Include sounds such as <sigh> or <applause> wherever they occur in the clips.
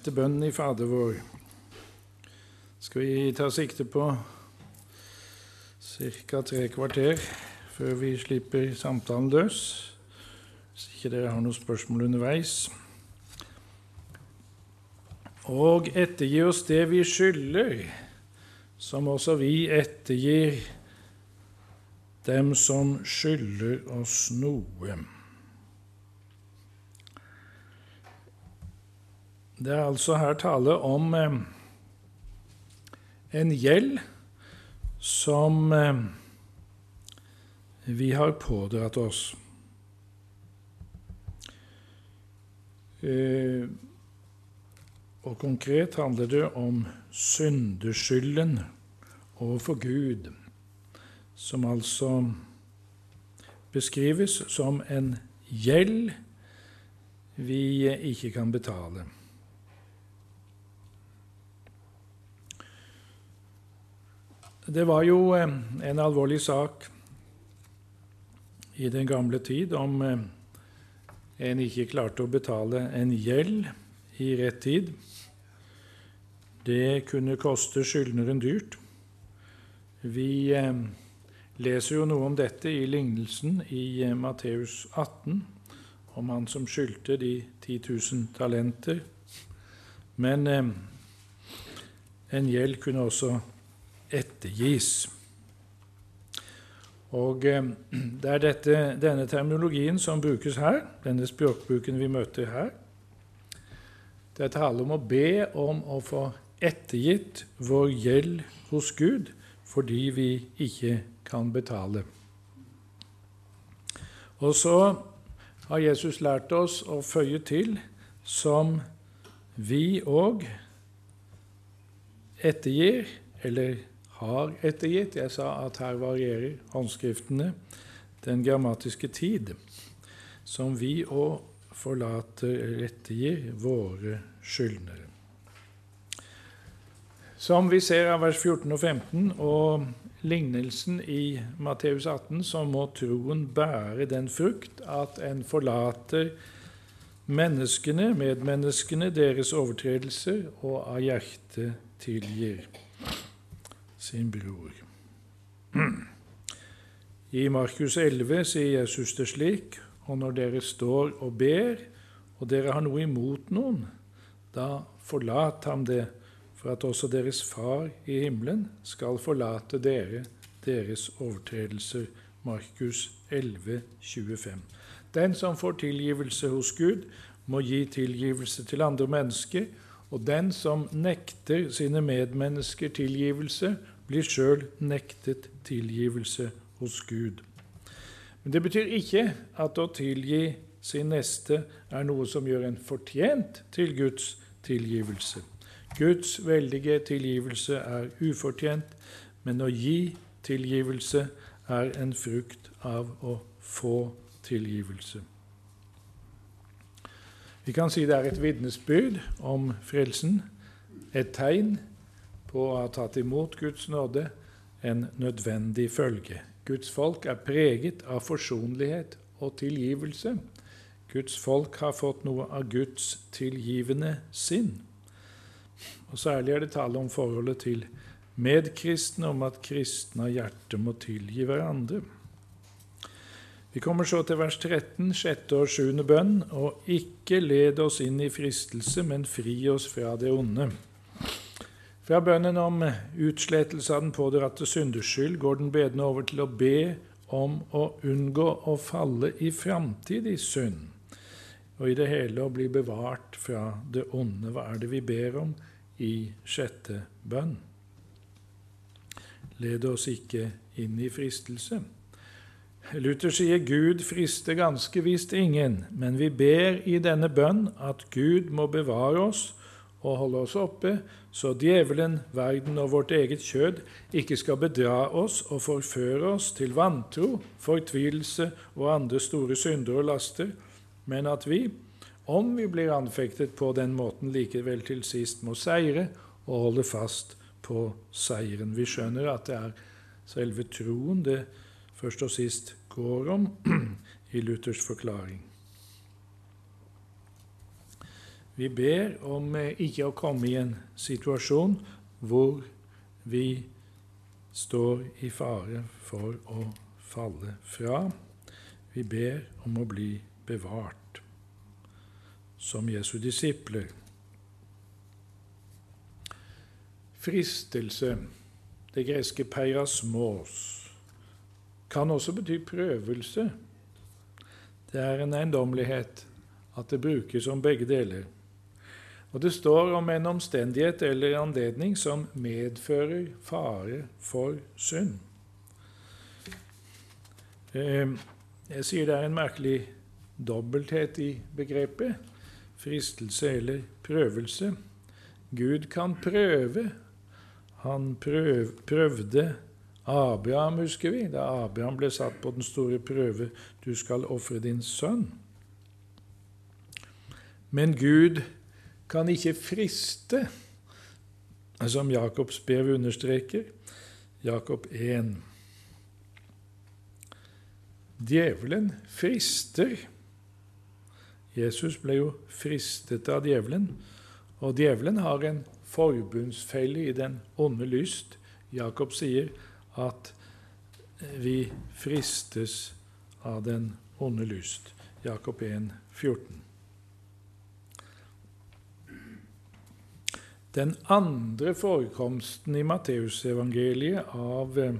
kjente bønnen i Fader vår. Skal vi ta sikte på ca. tre kvarter før vi slipper samtalen løs? Hvis ikke dere har noen spørsmål underveis. Og ettergi oss det vi skylder, som også vi ettergir dem som skylder oss noe. Det er altså her tale om eh, en gjeld som eh, vi har pådratt oss. Eh, og konkret handler det om syndeskylden overfor Gud, som altså beskrives som en gjeld vi ikke kan betale. Det var jo eh, en alvorlig sak i den gamle tid om eh, en ikke klarte å betale en gjeld i rett tid. Det kunne koste skyldneren dyrt. Vi eh, leser jo noe om dette i lignelsen i Matteus 18, om han som skyldte de 10 000 talenter. Men en gjeld kunne også ettergis. Og eh, <clears throat> Det er dette, denne terminologien som brukes her, denne språkbruken vi møter her. Det er tale om å be om å få ettergitt vår gjeld hos Gud fordi vi ikke kan betale. Og så har Jesus lært oss å føye til som vi òg ettergir, eller har ettergitt. Jeg sa at her varierer håndskriftene den grammatiske tid, som vi òg forlater ettergir våre skyldnere. Som vi ser av vers 14 og 15 og lignelsen i Matteus 18, så må troen bære den frukt at en forlater menneskene, medmenneskene, deres overtredelser, og av hjertet tilgir sin bror. I Markus 11 sier Jesus det slik.: Og når dere står og ber, og dere har noe imot noen, da forlat ham det, for at også deres Far i himmelen skal forlate dere deres overtredelser. Markus 11, 25. Den som får tilgivelse hos Gud, må gi tilgivelse til andre mennesker, og den som nekter sine medmennesker tilgivelse, blir sjøl nektet tilgivelse hos Gud. Men det betyr ikke at å tilgi sin neste er noe som gjør en fortjent til Guds tilgivelse. Guds veldige tilgivelse er ufortjent, men å gi tilgivelse er en frukt av å få tilgivelse. Vi kan si det er et vitnesbyrd om frelsen, et tegn på å ha tatt imot Guds nåde en nødvendig følge. Guds folk er preget av forsonlighet og tilgivelse. Guds folk har fått noe av Guds tilgivende sinn. Og Særlig er det tale om forholdet til medkristne, om at kristne av hjertet må tilgi hverandre. Vi kommer så til vers 13, sjette og sjuende bønn. Og ikke led oss inn i fristelse, men fri oss fra det onde. Fra bønnen om utslettelse av den pådratte synders skyld går den bedende over til å be om å unngå å falle i framtidig synd, og i det hele å bli bevart fra det onde. Hva er det vi ber om i sjette bønn? Led oss ikke inn i fristelse. Luther sier Gud frister ganske visst ingen, men vi ber i denne bønn at Gud må bevare oss og holde oss oppe, så djevelen, verden og vårt eget kjød ikke skal bedra oss og forføre oss til vantro, fortvilelse og andre store synder og laster, men at vi, om vi blir anfektet på den måten, likevel til sist må seire og holde fast på seieren. Vi skjønner at det er selve troen det først og sist går <clears throat> om i Luthers forklaring. Vi ber om eh, ikke å komme i en situasjon hvor vi står i fare for å falle fra. Vi ber om å bli bevart som Jesu disipler. Fristelse, det greske peirasmos, kan også bety prøvelse. Det er en eiendommelighet at det brukes om begge deler. Og det står om en omstendighet eller anledning som medfører fare for synd. Eh, jeg sier det er en merkelig dobbelthet i begrepet fristelse eller prøvelse. Gud kan prøve. Han prøv, prøvde Abraham, husker vi, da Abraham ble satt på den store prøve du skal ofre din sønn. Men Gud kan ikke friste, som Jakobs brev understreker, Jakob 1. Djevelen frister. Jesus ble jo fristet av djevelen, og djevelen har en forbundsfelle i den onde lyst. Jakob sier at vi fristes av den onde lyst. Jakob 1, 14. Den andre forekomsten i Matteusevangeliet av eh,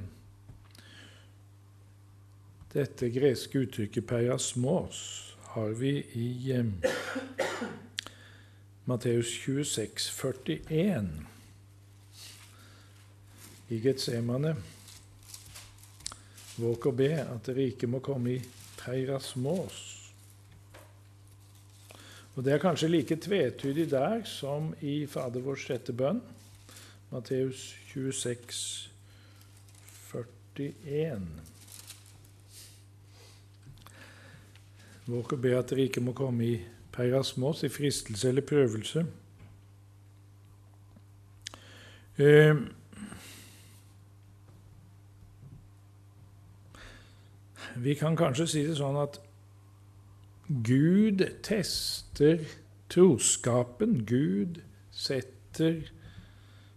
dette greske uttrykket Periasmos har vi i eh, Matteus 26, 41. I Getsemane Våg å be at riket må komme i perasmos. Og Det er kanskje like tvetydig der som i Fader vår sjette bønn, Matteus 26, 41. Våg å be at riket må komme i perasmos, i fristelse eller prøvelse. Eh, vi kan kanskje si det sånn at Gud tester troskapen. Gud setter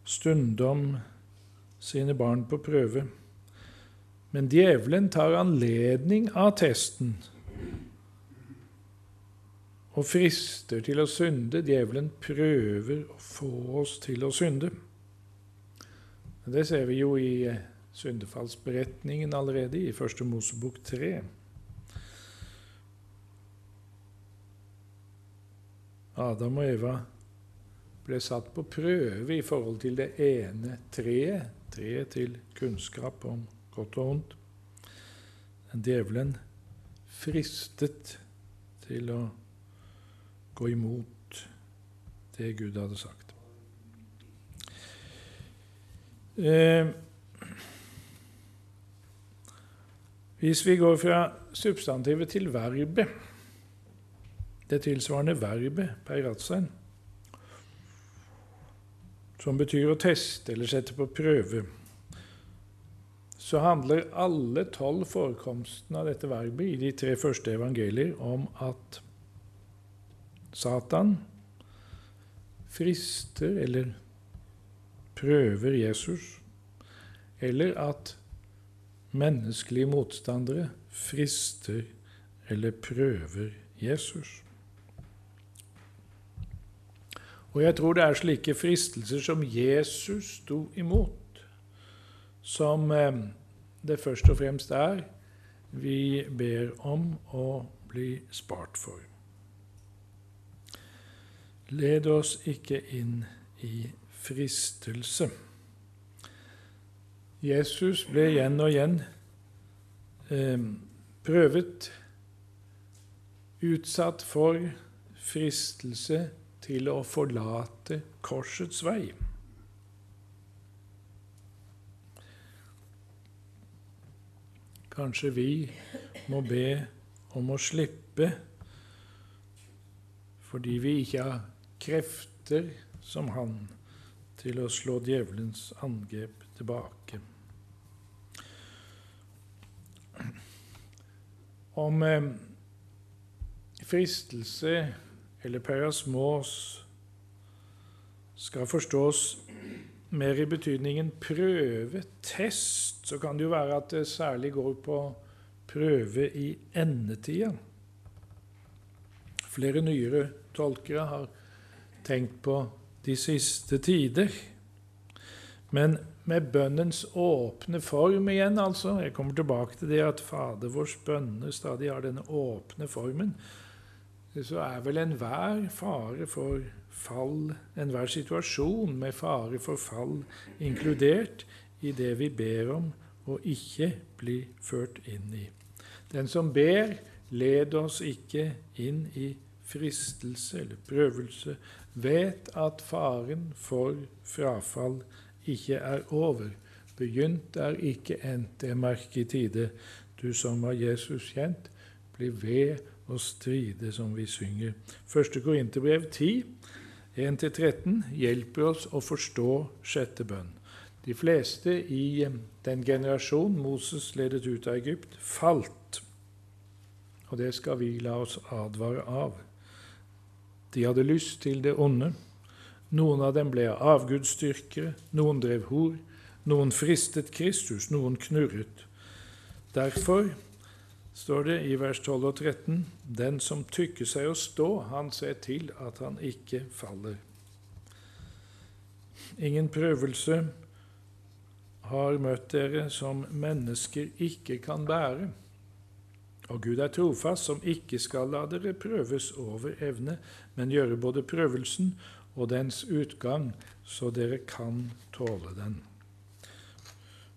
stundom sine barn på prøve. Men djevelen tar anledning av testen og frister til å synde. Djevelen prøver å få oss til å synde. Det ser vi jo i eh, syndefallsberetningen allerede, i Første Mosebok 3. Adam og Eva ble satt på prøve i forhold til det ene treet, treet til kunnskap om godt og vondt. Djevelen fristet til å gå imot det Gud hadde sagt. Eh, hvis vi går fra substantivet til verbet det tilsvarende verbet peiratsen, som betyr å teste eller sette på prøve, så handler alle tolv forekomstene av dette verbet i de tre første evangelier om at Satan frister eller prøver Jesus, eller at menneskelige motstandere frister eller prøver Jesus. Og jeg tror det er slike fristelser som Jesus sto imot, som eh, det først og fremst er vi ber om å bli spart for. Led oss ikke inn i fristelse. Jesus ble igjen og igjen eh, prøvet, utsatt for fristelse til å forlate korsets vei. Kanskje vi må be om å slippe fordi vi ikke har krefter som han til å slå djevelens angrep tilbake. Om eh, fristelse eller perasmos, skal forstås mer i betydningen prøve, test, så kan det jo være at det særlig går på prøve i endetida. Flere nyere tolkere har tenkt på de siste tider. Men med bønnens åpne form igjen, altså. Jeg kommer tilbake til det at Fader vårs bønner stadig har denne åpne formen. Så er vel enhver fare for fall, enhver situasjon med fare for fall inkludert i det vi ber om og ikke bli ført inn i. Den som ber, led oss ikke inn i fristelse eller prøvelse, vet at faren for frafall ikke er over. Begynt er ikke endt, det merke i tide. Du som har Jesus kjent, bli ved å stride, som vi synger. Første Korinterbrev 10, 1-13 hjelper oss å forstå sjette bønn. De fleste i den generasjon Moses ledet ut av Egypt, falt. Og det skal vi la oss advare av. De hadde lyst til det onde. Noen av dem ble avgudsdyrkere, noen drev hor, noen fristet Kristus, noen knurret. Derfor står det i vers 12 og 13.: Den som tykker seg å stå, han ser til at han ikke faller. Ingen prøvelse har møtt dere som mennesker ikke kan bære. Og Gud er trofast, som ikke skal la dere prøves over evne, men gjøre både prøvelsen og dens utgang, så dere kan tåle den.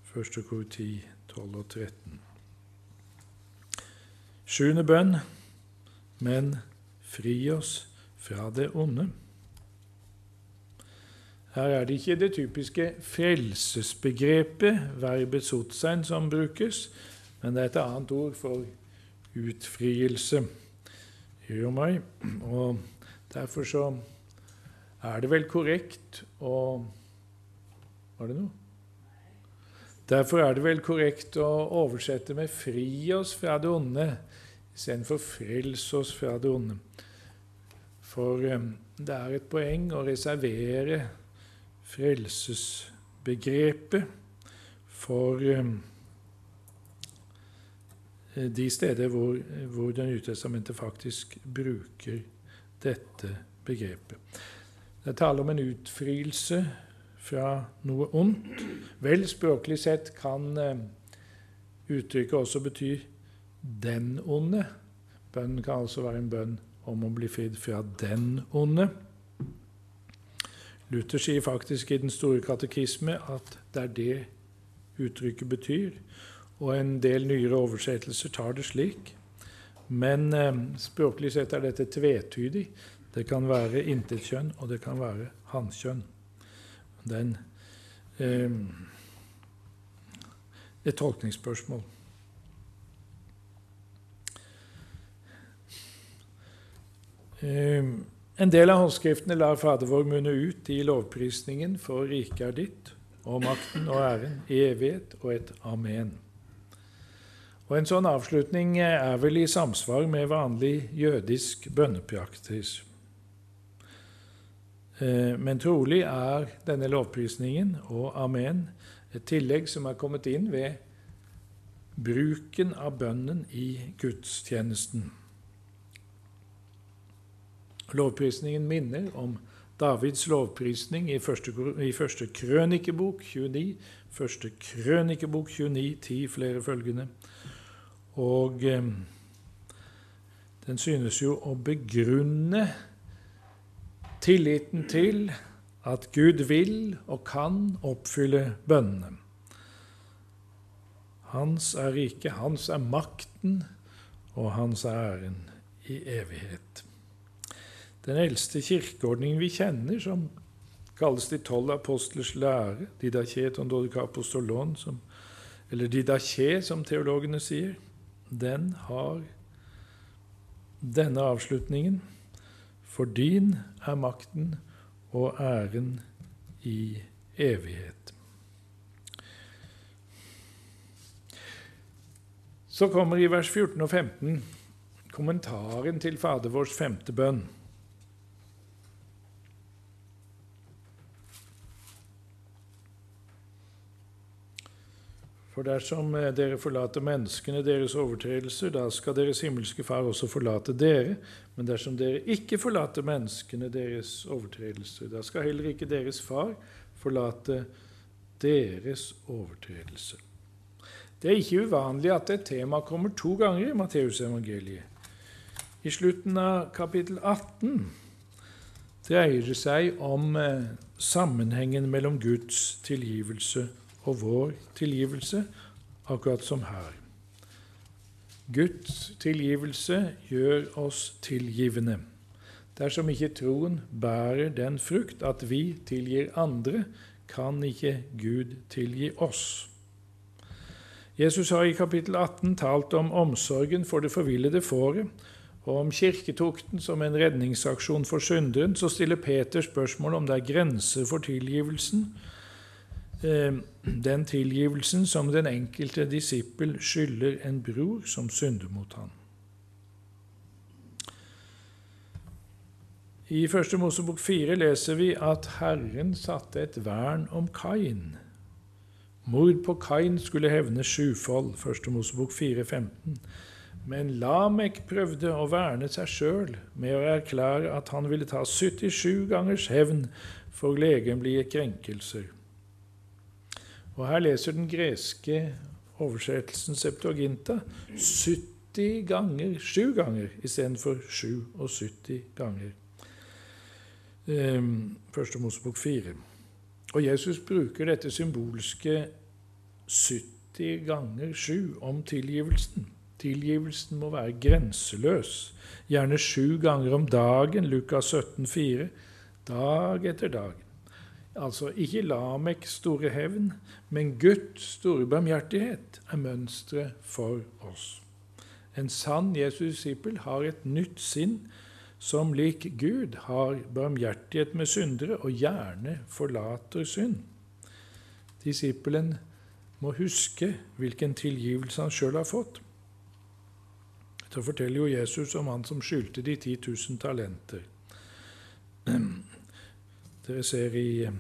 Første kor 10, 12 og 13. Sjuende bønn, men fri oss fra det onde. Her er det ikke det typiske frelsesbegrepet, verbet sotsein, som brukes, men det er et annet ord for utfrielse. Og derfor så er det vel korrekt å Var det noe? Derfor er det vel korrekt å oversette med 'fri oss fra det onde' istedenfor 'frels oss fra det onde'. For um, det er et poeng å reservere frelsesbegrepet for um, de steder hvor, hvor Den nye testamentet faktisk bruker dette begrepet. Det er tale om en utfrielse fra noe ondt. Vel, språklig sett kan um, uttrykket også bety 'den onde'. Bønnen kan altså være en bønn om å bli fridd fra den onde. Luther sier faktisk i Den store katekisme at det er det uttrykket betyr. Og en del nyere oversettelser tar det slik. Men eh, språklig sett er dette tvetydig. Det kan være intetkjønn, og det kan være hannkjønn. Er eh, et tolkningsspørsmål. Eh, en del av håndskriftene lar Fader vår munne ut i lovprisningen for riket er ditt, og makten og æren i evighet og et amen. Og En sånn avslutning er vel i samsvar med vanlig jødisk bønnepraktis. Ehm, men trolig er denne lovprisningen og amen et tillegg som er kommet inn ved bruken av bønnen i gudstjenesten. Lovprisningen minner om Davids lovprisning i første krønikebok 29, første krønikebok 29, ti flere følgende. Og eh, den synes jo å begrunne tilliten til at Gud vil og kan oppfylle bønnene. Hans er riket, hans er makten, og hans er æren i evighet. Den eldste kirkeordningen vi kjenner, som kalles de tolv apostlers lære, dodicapostolon, som, eller didache, som teologene sier, den har denne avslutningen. For din er makten og æren i evighet. Så kommer i vers 14 og 15 kommentaren til Fader vårs femte bønn. For dersom eh, dere forlater menneskene deres overtredelser, da skal deres himmelske Far også forlate dere. Men dersom dere ikke forlater menneskene deres overtredelser, da skal heller ikke deres Far forlate deres overtredelser. Det er ikke uvanlig at et tema kommer to ganger i Matteusevangeliet. I slutten av kapittel 18 dreier det seg om eh, sammenhengen mellom Guds tilgivelse og vår tilgivelse, akkurat som her. Guds tilgivelse gjør oss tilgivende. Dersom ikke troen bærer den frukt at vi tilgir andre, kan ikke Gud tilgi oss. Jesus har i kapittel 18 talt om omsorgen for det forvillede fåret, og om kirketukten som en redningsaksjon for synderen, så stiller Peter spørsmål om det er grenser for tilgivelsen, den tilgivelsen som den enkelte disippel skylder en bror som synder mot ham. I 1. Mosebok 4 leser vi at Herren satte et vern om Kain. Mord på Kain skulle hevne sjufold, 1. Mosebok 4, 15. Men Lamek prøvde å verne seg sjøl med å erklære at han ville ta 77 gangers hevn for legemlige krenkelser. Og Her leser den greske oversettelsen Septuaginta 70 ganger, 7 ganger istedenfor 77 ganger. Ehm, første Mosebok 4. Og Jesus bruker dette symbolske 70 ganger 7 om tilgivelsen. Tilgivelsen må være grenseløs, gjerne sju ganger om dagen, Lukas 17, 4, dag etter dag. Altså ikke Lamek store hevn, men Guds store barmhjertighet er mønsteret for oss. En sann Jesus-disippel har et nytt sinn som lik Gud har barmhjertighet med syndere og gjerne forlater synd. Disippelen må huske hvilken tilgivelse han sjøl har fått. Så forteller jo Jesus om han som skyldte de 10 000 talenter. <clears throat> Dere ser i eh,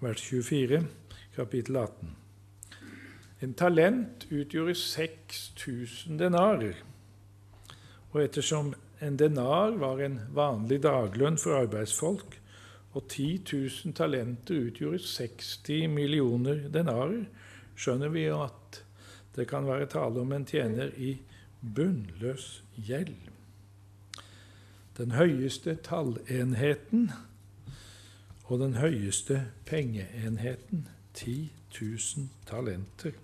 vers 24, kapittel 18. En talent utgjorde 6000 denarer. Og ettersom en denar var en vanlig daglønn for arbeidsfolk, og 10 000 talenter utgjorde 60 millioner denarer, skjønner vi at det kan være tale om en tjener i bunnløs gjeld. Den høyeste tallenheten og den høyeste pengeenheten 10 000 talenter.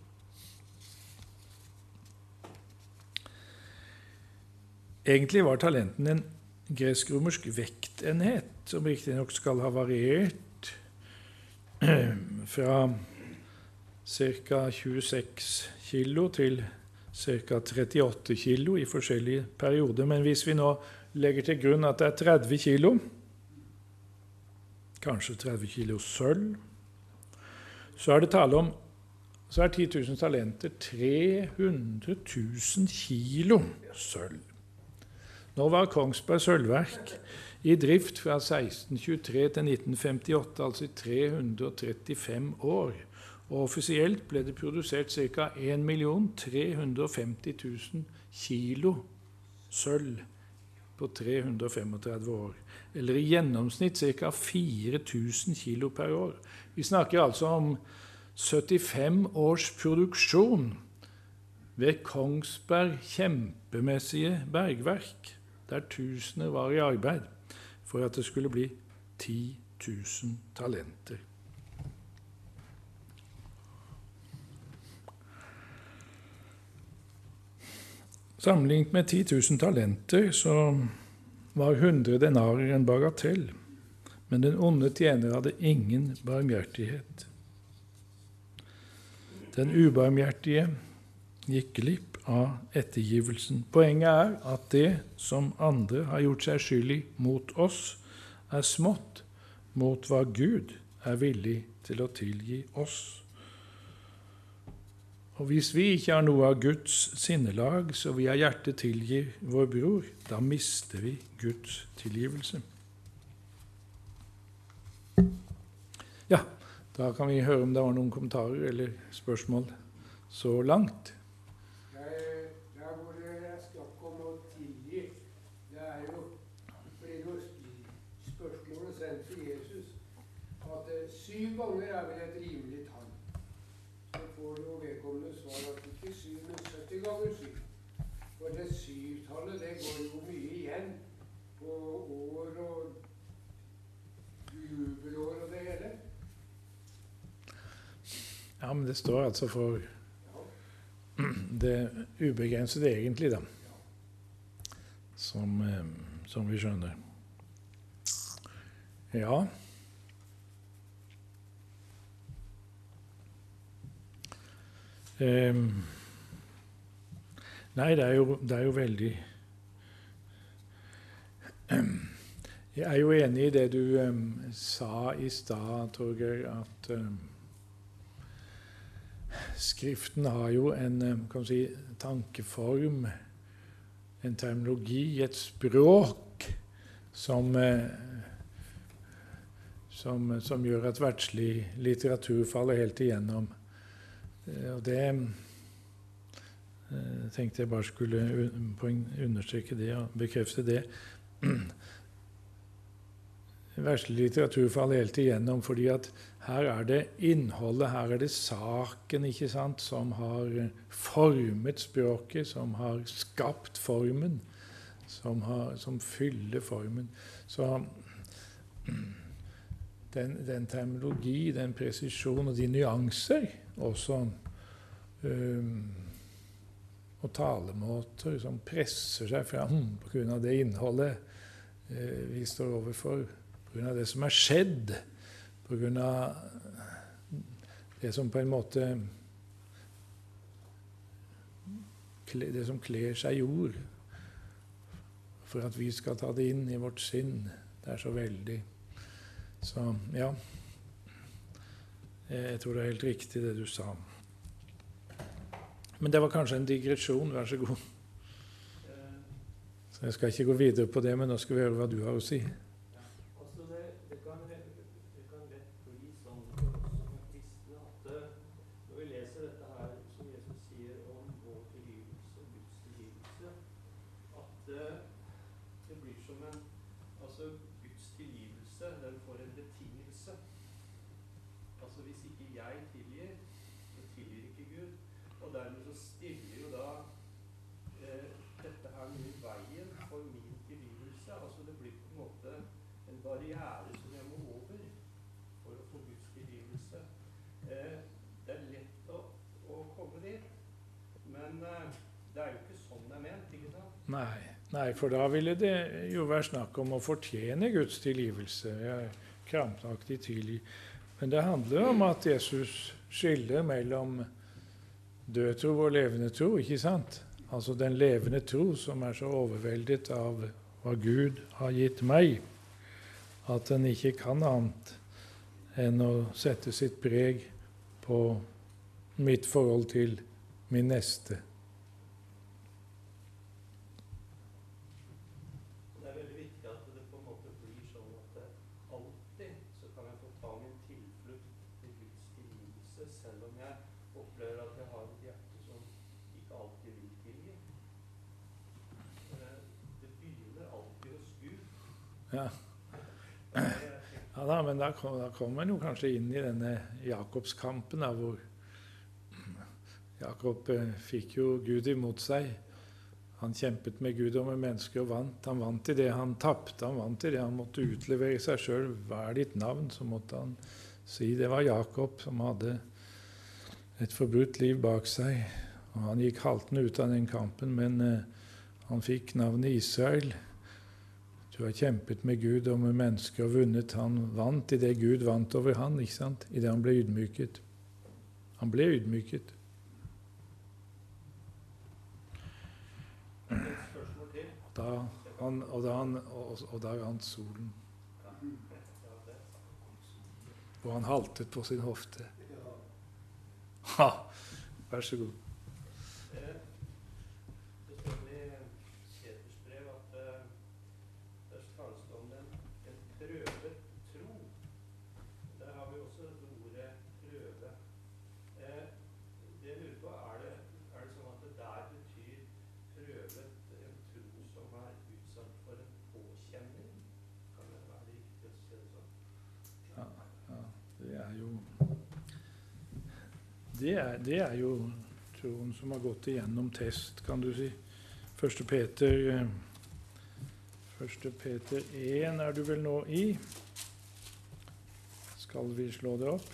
Egentlig var talenten en gresk-romersk vektenhet, som riktignok skal ha variert <clears throat> fra ca. 26 kg til ca. 38 kg i forskjellige perioder. Men hvis vi nå legger til grunn at det er 30 kg, kanskje 30 kilo sølv. Så er det tale om så er 10 000 talenter 300 000 kilo sølv. Nå var Kongsberg sølvverk i drift fra 1623 til 1958, altså i 335 år. Og offisielt ble det produsert ca. 1 350 000 kilo sølv på 335 år eller i gjennomsnitt ca. 4000 kg per år. Vi snakker altså om 75 års produksjon ved Kongsberg kjempemessige bergverk, der tusener var i arbeid for at det skulle bli 10 000 talenter. Sammenlignet med 10 000 talenter så var 100 denarer en bagatell, men den onde tjener hadde ingen barmhjertighet. Den ubarmhjertige gikk glipp av ettergivelsen. Poenget er at det som andre har gjort seg skyldig mot oss, er smått mot hva Gud er villig til å tilgi oss. Og hvis vi ikke har noe av Guds sinnelag, så vi av hjertet tilgir vår bror, da mister vi Guds tilgivelse. Ja, da kan vi høre om det var noen kommentarer eller spørsmål så langt? Der hvor det er snakk om å tilgi, det er jo fordi noe spørsmålet sendt til Jesus at eh, syv ganger er vel et rimelig tall. Så får jo vedkommende svar at ikke syv, men 70 ganger syv. For det syvtallet, det går jo mye igjen på år og jubelår og det hele. Ja, men det står altså for <clears throat> det ubegrensede egentlig, da. Som, eh, som vi skjønner. Ja. Um, nei, det er, jo, det er jo veldig um, <clears throat> Jeg er jo enig i det du um, sa i stad, Torgeir, at Skriften har jo en si, tankeform, en terminologi, et språk, som, som, som gjør at verdslig litteratur faller helt igjennom. Eh, og det eh, tenkte jeg bare skulle understreke det og bekrefte det. Verdslig litteratur faller helt igjennom fordi at her er det innholdet, her er det saken ikke sant, som har formet språket, som har skapt formen, som, har, som fyller formen. Så den, den, terminologi, den presisjon og de nyanser også um, og talemåter som presser seg fram pga. det innholdet uh, vi står overfor, pga. det som er skjedd Pga. det som på en måte Det som kler seg jord, for at vi skal ta det inn i vårt sinn. Det er så veldig. Så ja Jeg tror det er helt riktig, det du sa. Men det var kanskje en digresjon. Vær så god. Så Jeg skal ikke gå videre på det, men nå skal vi høre hva du har å si. Nei, nei, for da ville det jo være snakk om å fortjene Guds tilgivelse. Jeg krampaktig tilgi. Men det handler om at Jesus skiller mellom død tro og levende tro, ikke sant? Altså den levende tro som er så overveldet av hva Gud har gitt meg, at den ikke kan annet enn å sette sitt preg på mitt forhold til min neste. Da, men da, kommer man jo kanskje inn i denne Jakobskampen, da, hvor Jakob eh, fikk jo Gud imot seg. Han kjempet med Gud og med mennesker og vant. Han vant i det han tapte. Han vant i det han måtte utlevere seg sjøl. Hva er ditt navn? Så måtte han si det var Jakob som hadde et forbudt liv bak seg. Og han gikk haltende ut av den kampen, men eh, han fikk navnet Israel. Du har kjempet med Gud og med mennesker og vunnet. Han vant i det Gud vant over han, ikke sant? I det han ble ydmyket. Han ble ydmyket. Da, han, og, da han, og, og da rant solen. Og han haltet på sin hofte. Ha! Vær så god. Det er, det er jo troen som har gått igjennom test, kan du si. Første Peter, Første Peter 1 er du vel nå i. Skal vi slå det opp?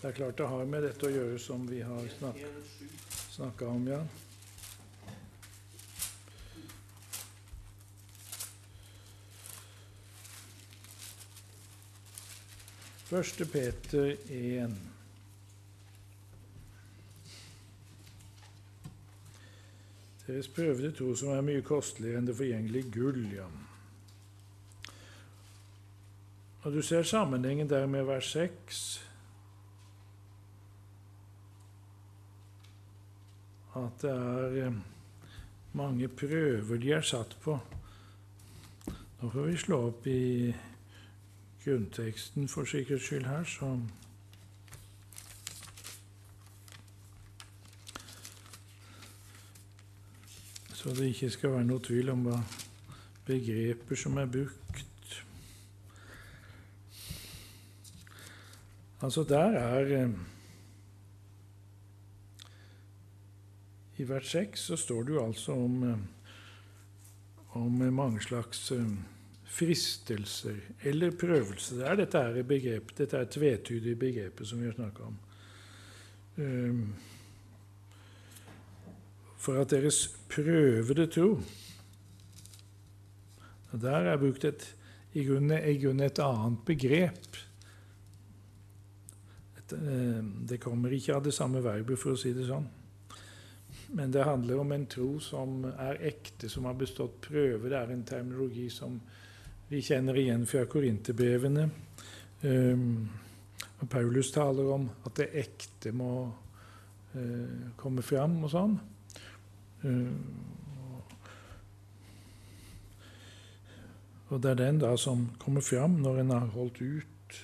Det er klart det har med dette å gjøre som vi har snakka om, ja. Første Peter 1. Deres prøvde tro som er mye kosteligere enn det forgjengelige gull. ja. Og Du ser sammenhengen der med vers 6. At det er eh, mange prøver de er satt på. Nå får vi slå opp i grunnteksten for sikkerhets skyld her, så Så det ikke skal være noe tvil om hva begreper som er brukt. Altså, der er eh, I vers 6 så står det jo altså om, eh, om mange slags eh, fristelser eller prøvelser. Det er dette er begrep, dette er tvetydige begrepet som vi har snakka om. Um, for at deres prøvede tro Der er brukt et, i grunnen et annet begrep. Eh, det kommer ikke av det samme verbet, for å si det sånn. Men det handler om en tro som er ekte, som har bestått prøve. Det er en terminologi som vi kjenner igjen fra korinterbrevene. Um, Paulus taler om at det ekte må uh, komme fram og sånn. Uh, og det er den da som kommer fram når en har holdt ut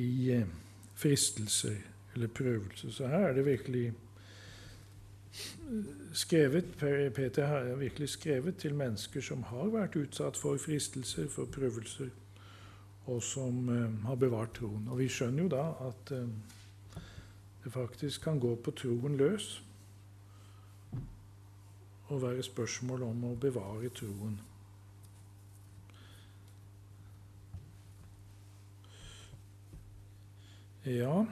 i uh, fristelser eller prøvelser. Så her er det virkelig skrevet, Peter har virkelig skrevet til mennesker som har vært utsatt for fristelser, for prøvelser, og som eh, har bevart troen. Og vi skjønner jo da at eh, det faktisk kan gå på troen løs og være spørsmål om å bevare troen. Ja.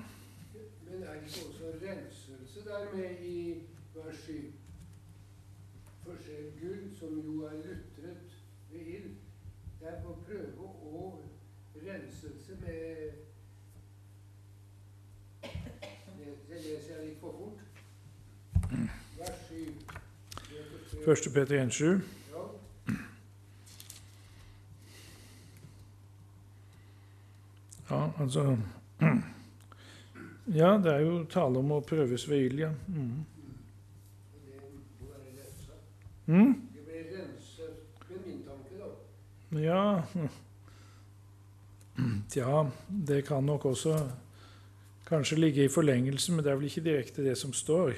Men er det ikke også renselse der med i vers 7. For selv gull, som jo er lutret ved ild, det er på prøve og renselse med Det leser jeg litt for fort. Vers 7. Første Peter 1,7. Ja. ja, altså <clears throat> Ja, det er jo tale om å prøves ved ild, ja. Mm. Mm? Det ble renset med min tanke, da. Ja Tja, det kan nok også kanskje ligge i forlengelse, men det er vel ikke direkte det som står.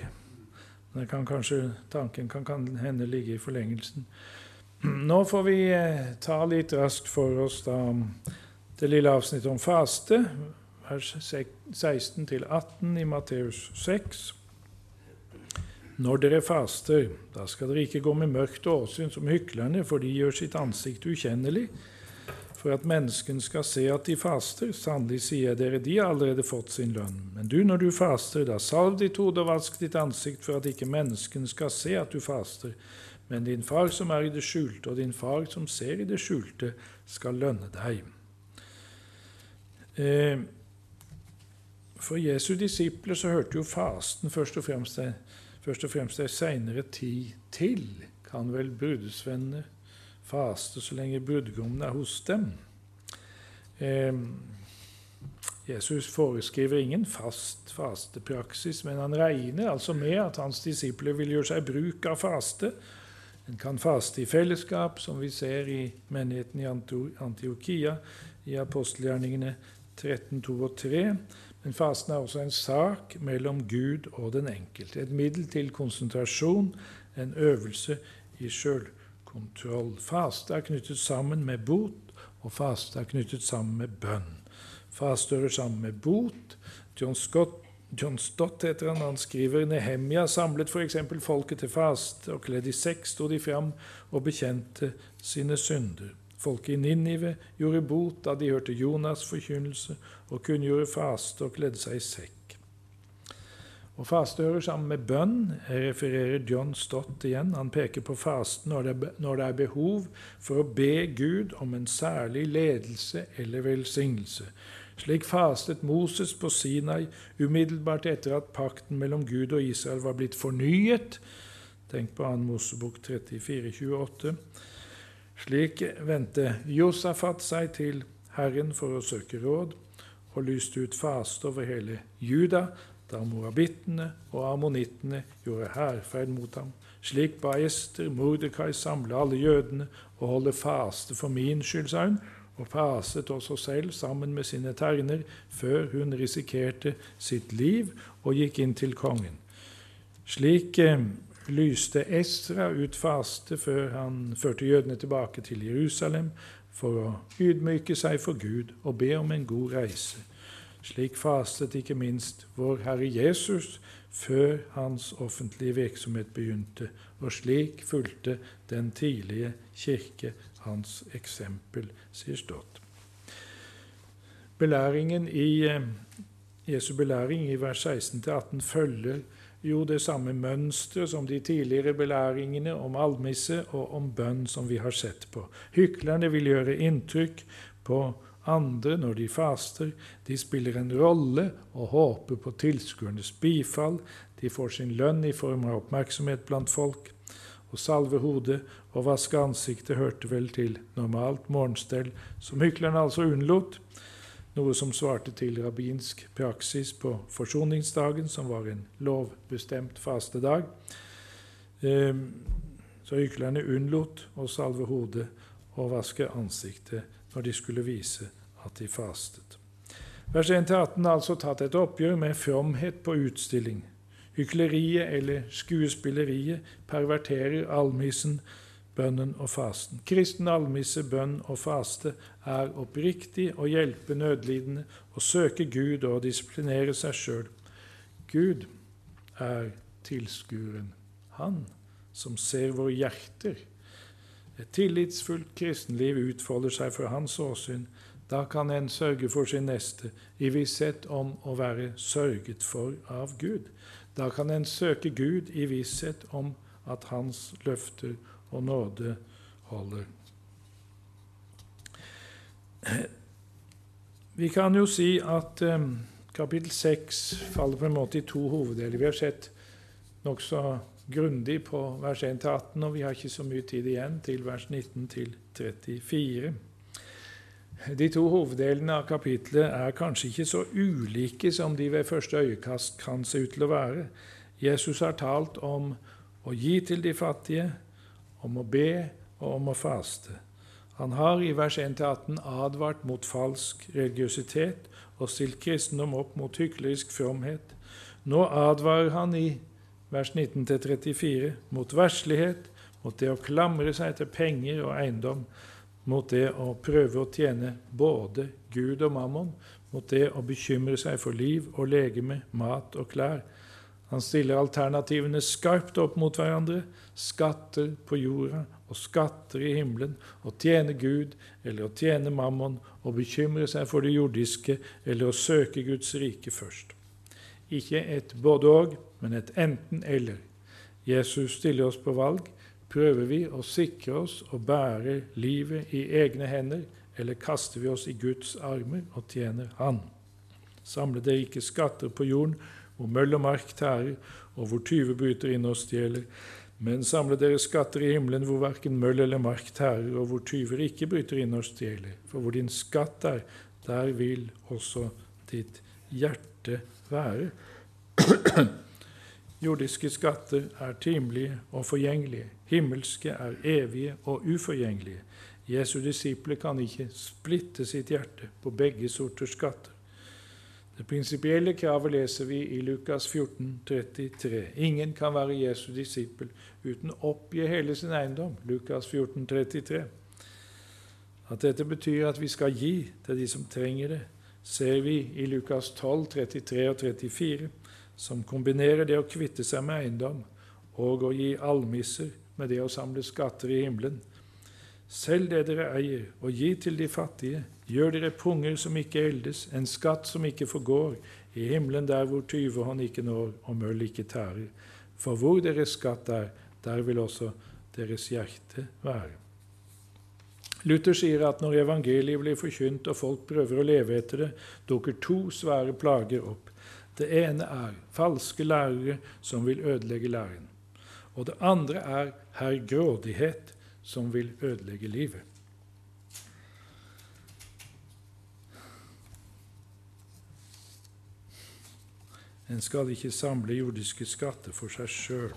Men kan kanskje, tanken kan, kan hende ligge i forlengelsen. Nå får vi eh, ta litt raskt for oss da det lille avsnittet om faste, vers 16 18 i Matteus 6. Når dere faster, da skal dere ikke gå med mørkt åsyn som hyklerne, for de gjør sitt ansikt ukjennelig, for at menneskene skal se at de faster. Sannelig sier jeg dere, de har allerede fått sin lønn. Men du, når du faster, da salv ditt hode og vask ditt ansikt, for at ikke menneskene skal se at du faster. Men din far som er i det skjulte, og din far som ser i det skjulte, skal lønne deg. Eh, for Jesu disipler så hørte jo fasten først og fremst først og fremst ei seinere tid til kan vel brudesvennene faste så lenge brudgommen er hos dem. Eh, Jesus foreskriver ingen fast fastepraksis, men han regner altså med at hans disipler vil gjøre seg bruk av faste. En kan faste i fellesskap, som vi ser i menigheten i Antiokia, i apostelgjerningene 13, 2 og 3. Men fasten er også en sak mellom Gud og den enkelte. Et middel til konsentrasjon, en øvelse i sjølkontroll. Faste er knyttet sammen med bot og faste er knyttet sammen med bønn. Faste hører sammen med bot. John, Scott, John Stott heter han. Han skriver Nehemia samlet f.eks. folket til faste, og kledd i sekk sto de fram og bekjente sine synder. Folket i Ninive gjorde bot da de hørte Jonas' forkynnelse, og kunngjorde faste og kledde seg i sekk. Og Faste hører sammen med bønn. Jeg refererer John Stott igjen. Han peker på fasten når når det er behov for å be Gud om en særlig ledelse eller velsignelse. Slik fastet Moses på Sinai umiddelbart etter at pakten mellom Gud og Israel var blitt fornyet. Tenk på 2. Mosebok 34, 28. Slik vendte Josafat seg til Herren for å søke råd, og lyste ut faste over hele Juda, da moabittene og ammonittene gjorde hærferd mot ham. Slik ba Ester Mordekai samle alle jødene og holde faste for min skyld, sa hun, og faset også selv sammen med sine terner, før hun risikerte sitt liv og gikk inn til kongen. Slik eh, lyste Esra ut faste før han førte jødene tilbake til Jerusalem for å ydmyke seg for Gud og be om en god reise. Slik fastet ikke minst vår Herre Jesus før hans offentlige virksomhet begynte, og slik fulgte den tidlige kirke hans eksempel, sier Stott. Belæringen i eh, Jesu belæring i vers 16-18 følger jo det samme mønsteret som de tidligere belæringene om almisse og om bønn som vi har sett på. Hyklerne vil gjøre inntrykk på andre når de faster. De spiller en rolle og håper på tilskuernes bifall. De får sin lønn i form av oppmerksomhet blant folk. Å salve hodet og vaske ansiktet hørte vel til normalt morgenstell, som hyklerne altså unnlot, noe som svarte til rabbinsk praksis på forsoningsdagen, som var en lovbestemt fastedag. Ehm, så hyklerne unnlot å salve hodet og vaske ansiktet når de skulle vise at de fastet. Vers 1-18 har altså tatt et oppgjør med fromhet på utstilling. Hykleriet eller skuespilleriet perverterer almissen, bønnen og fasten. Kristen almisse, bønn og faste er oppriktig å hjelpe nødlidende, å søke Gud og disiplinere seg sjøl. Gud er tilskueren, han som ser våre hjerter et tillitsfullt kristenliv utfolder seg fra hans åsyn. Da kan en sørge for sin neste i visshet om å være sørget for av Gud. Da kan en søke Gud i visshet om at hans løfter og nåde holder. Vi kan jo si at eh, kapittel 6 faller på en måte i to hoveddeler. Vi har sett nokså grundig på vers 1-18, og vi har ikke så mye tid igjen til vers 19-34. De to hoveddelene av kapitlet er kanskje ikke så ulike som de ved første øyekast kan se ut til å være. Jesus har talt om å gi til de fattige, om å be og om å faste. Han har i vers 1-18 advart mot falsk religiøsitet og stilt kristendom opp mot hyklerisk fromhet. Nå advarer han i vers 19-34, mot verslighet, mot det å klamre seg til penger og eiendom, mot det å prøve å tjene både Gud og mammon, mot det å bekymre seg for liv og legeme, mat og klær. Han stiller alternativene skarpt opp mot hverandre. Skatter på jorda og skatter i himmelen. Å tjene Gud eller å tjene mammon, å bekymre seg for det jordiske eller å søke Guds rike først. Ikke et både-og, men et enten-eller. Jesus stiller oss på valg. Prøver vi å sikre oss og bære livet i egne hender, eller kaster vi oss i Guds armer og tjener Han? Samle dere ikke skatter på jorden, hvor møll og mark tærer, og hvor tyver bryter inn og stjeler. Men samle dere skatter i himmelen, hvor verken møll eller mark tærer, og hvor tyver ikke bryter inn og stjeler. For hvor din skatt er, der vil også ditt hjerte være. <clears throat> Jordiske skatter er timelige og forgjengelige. Himmelske er evige og uforgjengelige. Jesu disipler kan ikke splitte sitt hjerte på begge sorters skatter. Det prinsipielle kravet leser vi i Lukas 14, 33. Ingen kan være Jesu disippel uten å oppgi hele sin eiendom. Lukas 14, 33. At dette betyr at vi skal gi til de som trenger det, ser vi i Lukas 12, 33 og 34, som kombinerer det å kvitte seg med eiendom og å gi almisser med det å samle skatter i himmelen. Selg det dere eier, og gi til de fattige. Gjør dere punger som ikke eldes, en skatt som ikke forgår, i himmelen der hvor tyvehånd ikke når og møll ikke tærer. For hvor deres skatt er, der vil også deres hjerte være. Luther sier at når evangeliet blir forkynt og folk prøver å leve etter det, dukker to svære plager opp. Det ene er falske lærere som vil ødelegge læren. Og det andre er herr grådighet som vil ødelegge livet. En skal ikke samle jordiske skatter for seg sjøl.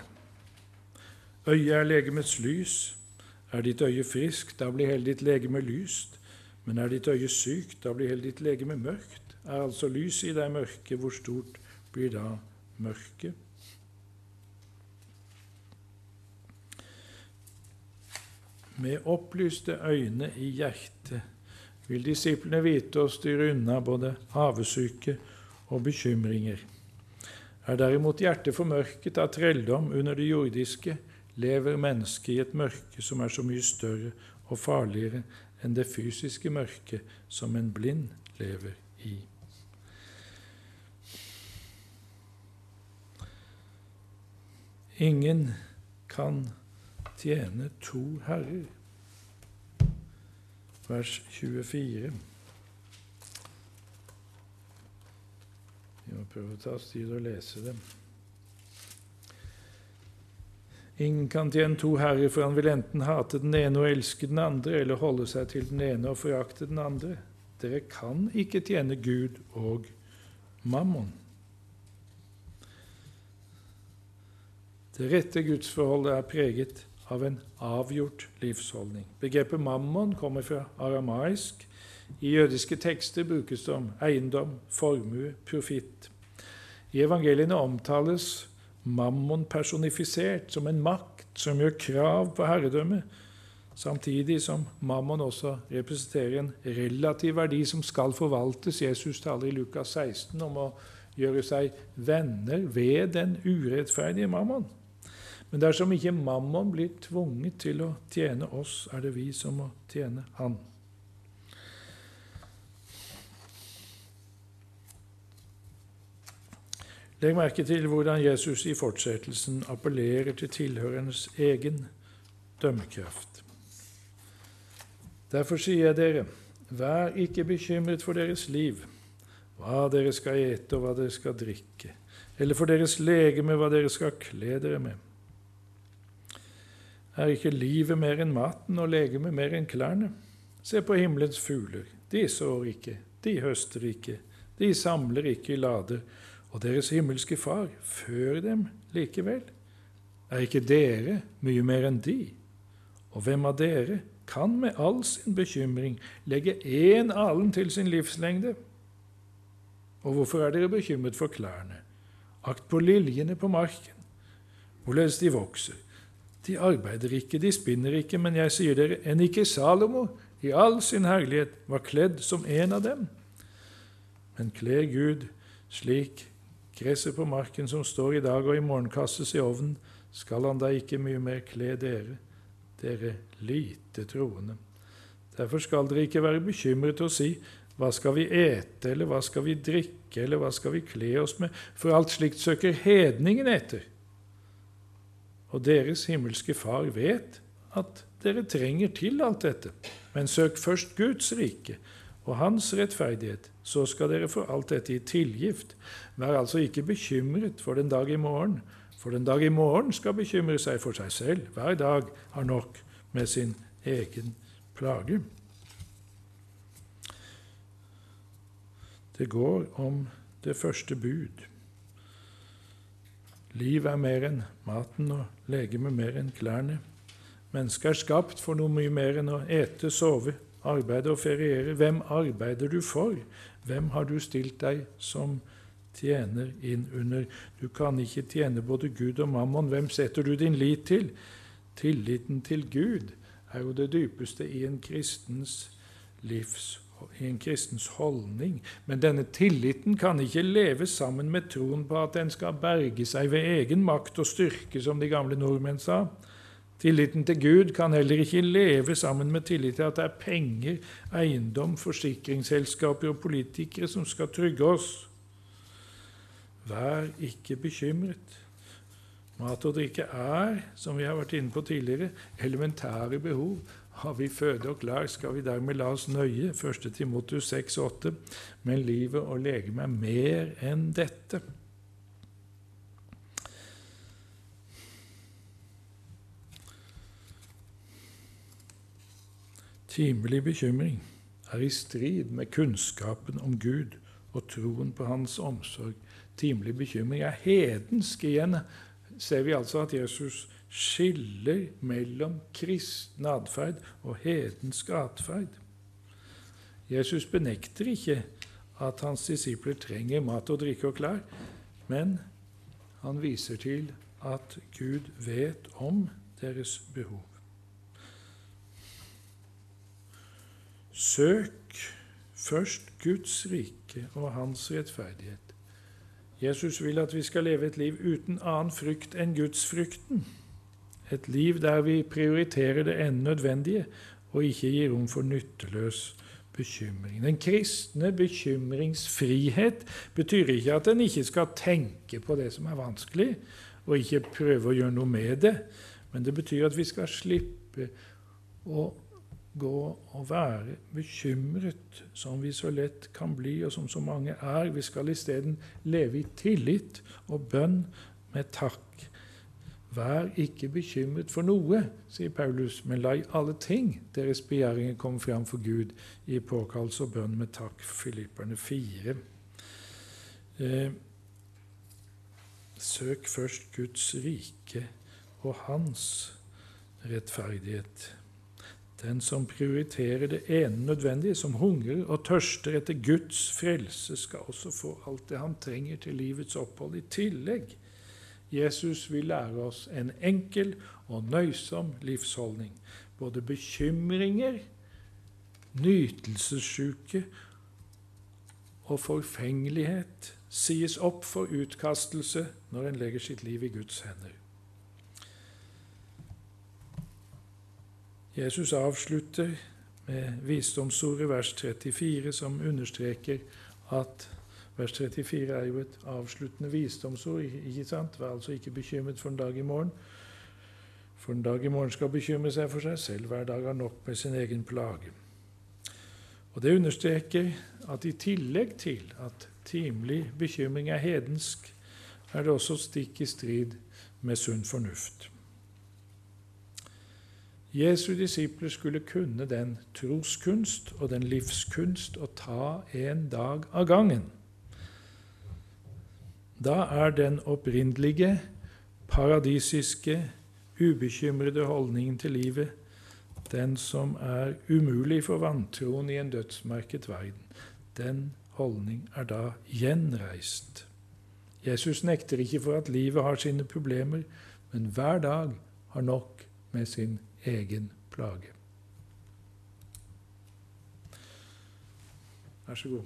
Øyet er legemets lys. Er ditt øye friskt, da blir hele ditt legeme lyst. Men er ditt øye sykt, da blir hele ditt legeme mørkt. Er altså lyset i deg mørke, hvor stort blir da mørket? Med opplyste øyne i hjertet vil disiplene vite å styre unna både havesyke og bekymringer. Er derimot hjertet formørket av trelldom under det jordiske, lever mennesket i et mørke som er så mye større og farligere enn det fysiske mørket som en blind lever i. Ingen kan tjene to herrer. Vers 24. Vi må prøve å ta oss tid og lese dem. Ingen kan tjene to herrer, for han vil enten hate den ene og elske den andre, eller holde seg til den ene og forakte den andre. Dere kan ikke tjene Gud og mammon. Det rette gudsforholdet er preget av en avgjort livsholdning. Begrepet mammon kommer fra aramaisk i jødiske tekster brukes det om eiendom, formue, profitt. I evangeliene omtales mammon personifisert som en makt som gjør krav på herredømme, samtidig som mammon også representerer en relativ verdi som skal forvaltes. Jesus taler i Lukas 16 om å gjøre seg venner ved den urettferdige mammon. Men dersom ikke mammon blir tvunget til å tjene oss, er det vi som må tjene han. Legg merke til hvordan Jesus i fortsettelsen appellerer til tilhørernes egen dømmekraft. Derfor sier jeg dere, vær ikke bekymret for deres liv, hva dere skal ete og hva dere skal drikke, eller for deres legeme hva dere skal kle dere med. Er ikke livet mer enn maten og legemet mer enn klærne? Se på himmelens fugler. De sår ikke, de høster ikke, de samler ikke i lader og deres himmelske Far før dem likevel. Er ikke dere mye mer enn de? Og hvem av dere kan med all sin bekymring legge én alen til sin livslengde? Og hvorfor er dere bekymret for klærne? Akt på liljene på marken, hvorledes de vokser. De arbeider ikke, de spinner ikke, men jeg sier dere, enn ikke Salomo i all sin herlighet var kledd som en av dem. Men kler Gud slik Gresset på marken som står i dag og i morgen kastes i ovnen, skal han da ikke mye mer kle dere, dere lite troende. Derfor skal dere ikke være bekymret og si, hva skal vi ete, eller hva skal vi drikke, eller hva skal vi kle oss med? For alt slikt søker hedningen etter. Og deres himmelske Far vet at dere trenger til alt dette. Men søk først Guds rike og Hans rettferdighet, så skal dere få alt dette i tilgift. Vær altså ikke bekymret for den dag i morgen, for den dag i morgen skal bekymre seg for seg selv. Hver dag har nok med sin egen plage. Det går om det første bud. Liv er mer enn maten og legemet mer enn klærne. Mennesket er skapt for noe mye mer enn å ete, sove, arbeide og feriere. Hvem arbeider du for? Hvem har du stilt deg som tjener inn under? Du kan ikke tjene både Gud og mammon. Hvem setter du din lit til? Tilliten til Gud er jo det dypeste i en kristens livs i en kristens holdning. Men denne tilliten kan ikke leve sammen med troen på at en skal berge seg ved egen makt og styrke, som de gamle nordmenn sa. Tilliten til Gud kan heller ikke leve sammen med tillit til at det er penger, eiendom, forsikringsselskaper og politikere som skal trygge oss. Vær ikke bekymret. Mat og drikke er, som vi har vært inne på tidligere, elementære behov. Har vi føde og klær, skal vi dermed la oss nøye. 1. Timotus 6,8. Men livet og legemet er mer enn dette. Timelig bekymring er i strid med kunnskapen om Gud og troen på Hans omsorg. Timelig bekymring er hedensk. Igjen ser vi altså at Jesus skiller mellom kristen atferd og hedensk atferd. Jesus benekter ikke at hans disipler trenger mat og drikke og klær, men han viser til at Gud vet om deres behov. Søk først Guds rike og hans rettferdighet. Jesus vil at vi skal leve et liv uten annen frykt enn gudsfrykten. Et liv der vi prioriterer det enn nødvendige og ikke gir rom for nytteløs bekymring. Den kristne bekymringsfrihet betyr ikke at en ikke skal tenke på det som er vanskelig, og ikke prøve å gjøre noe med det, men det betyr at vi skal slippe å gå og være bekymret, som vi så lett kan bli, og som så mange er. Vi skal isteden leve i tillit og bønn med takk. Vær ikke bekymret for noe, sier Paulus, men la i alle ting deres begjæringer komme fram for Gud i påkallelse og bønn med takk. Filipperne 4. Eh, søk først Guds rike og hans rettferdighet. Den som prioriterer det ene nødvendige, som hungrer og tørster etter Guds frelse, skal også få alt det han trenger til livets opphold i tillegg. Jesus vil lære oss en enkel og nøysom livsholdning. Både bekymringer, nytelsessjuke og forfengelighet sies opp for utkastelse når en legger sitt liv i Guds hender. Jesus avslutter med visdomsordet vers 34, som understreker at vers 34 er jo et avsluttende visdomsord. ikke sant? Vær altså ikke bekymret for en dag i morgen. For en dag i morgen skal bekymre seg for seg selv. Hver dag har nok med sin egen plage. Og Det understreker at i tillegg til at timelig bekymring er hedensk, er det også stikk i strid med sunn fornuft. Jesu disipler skulle kunne den troskunst og den livskunst å ta en dag av gangen. Da er den opprinnelige, paradisiske, ubekymrede holdningen til livet den som er umulig for vantroen i en dødsmerket verden. Den holdning er da gjenreist. Jesus nekter ikke for at livet har sine problemer, men hver dag har nok med sin egen plage. Vær så god.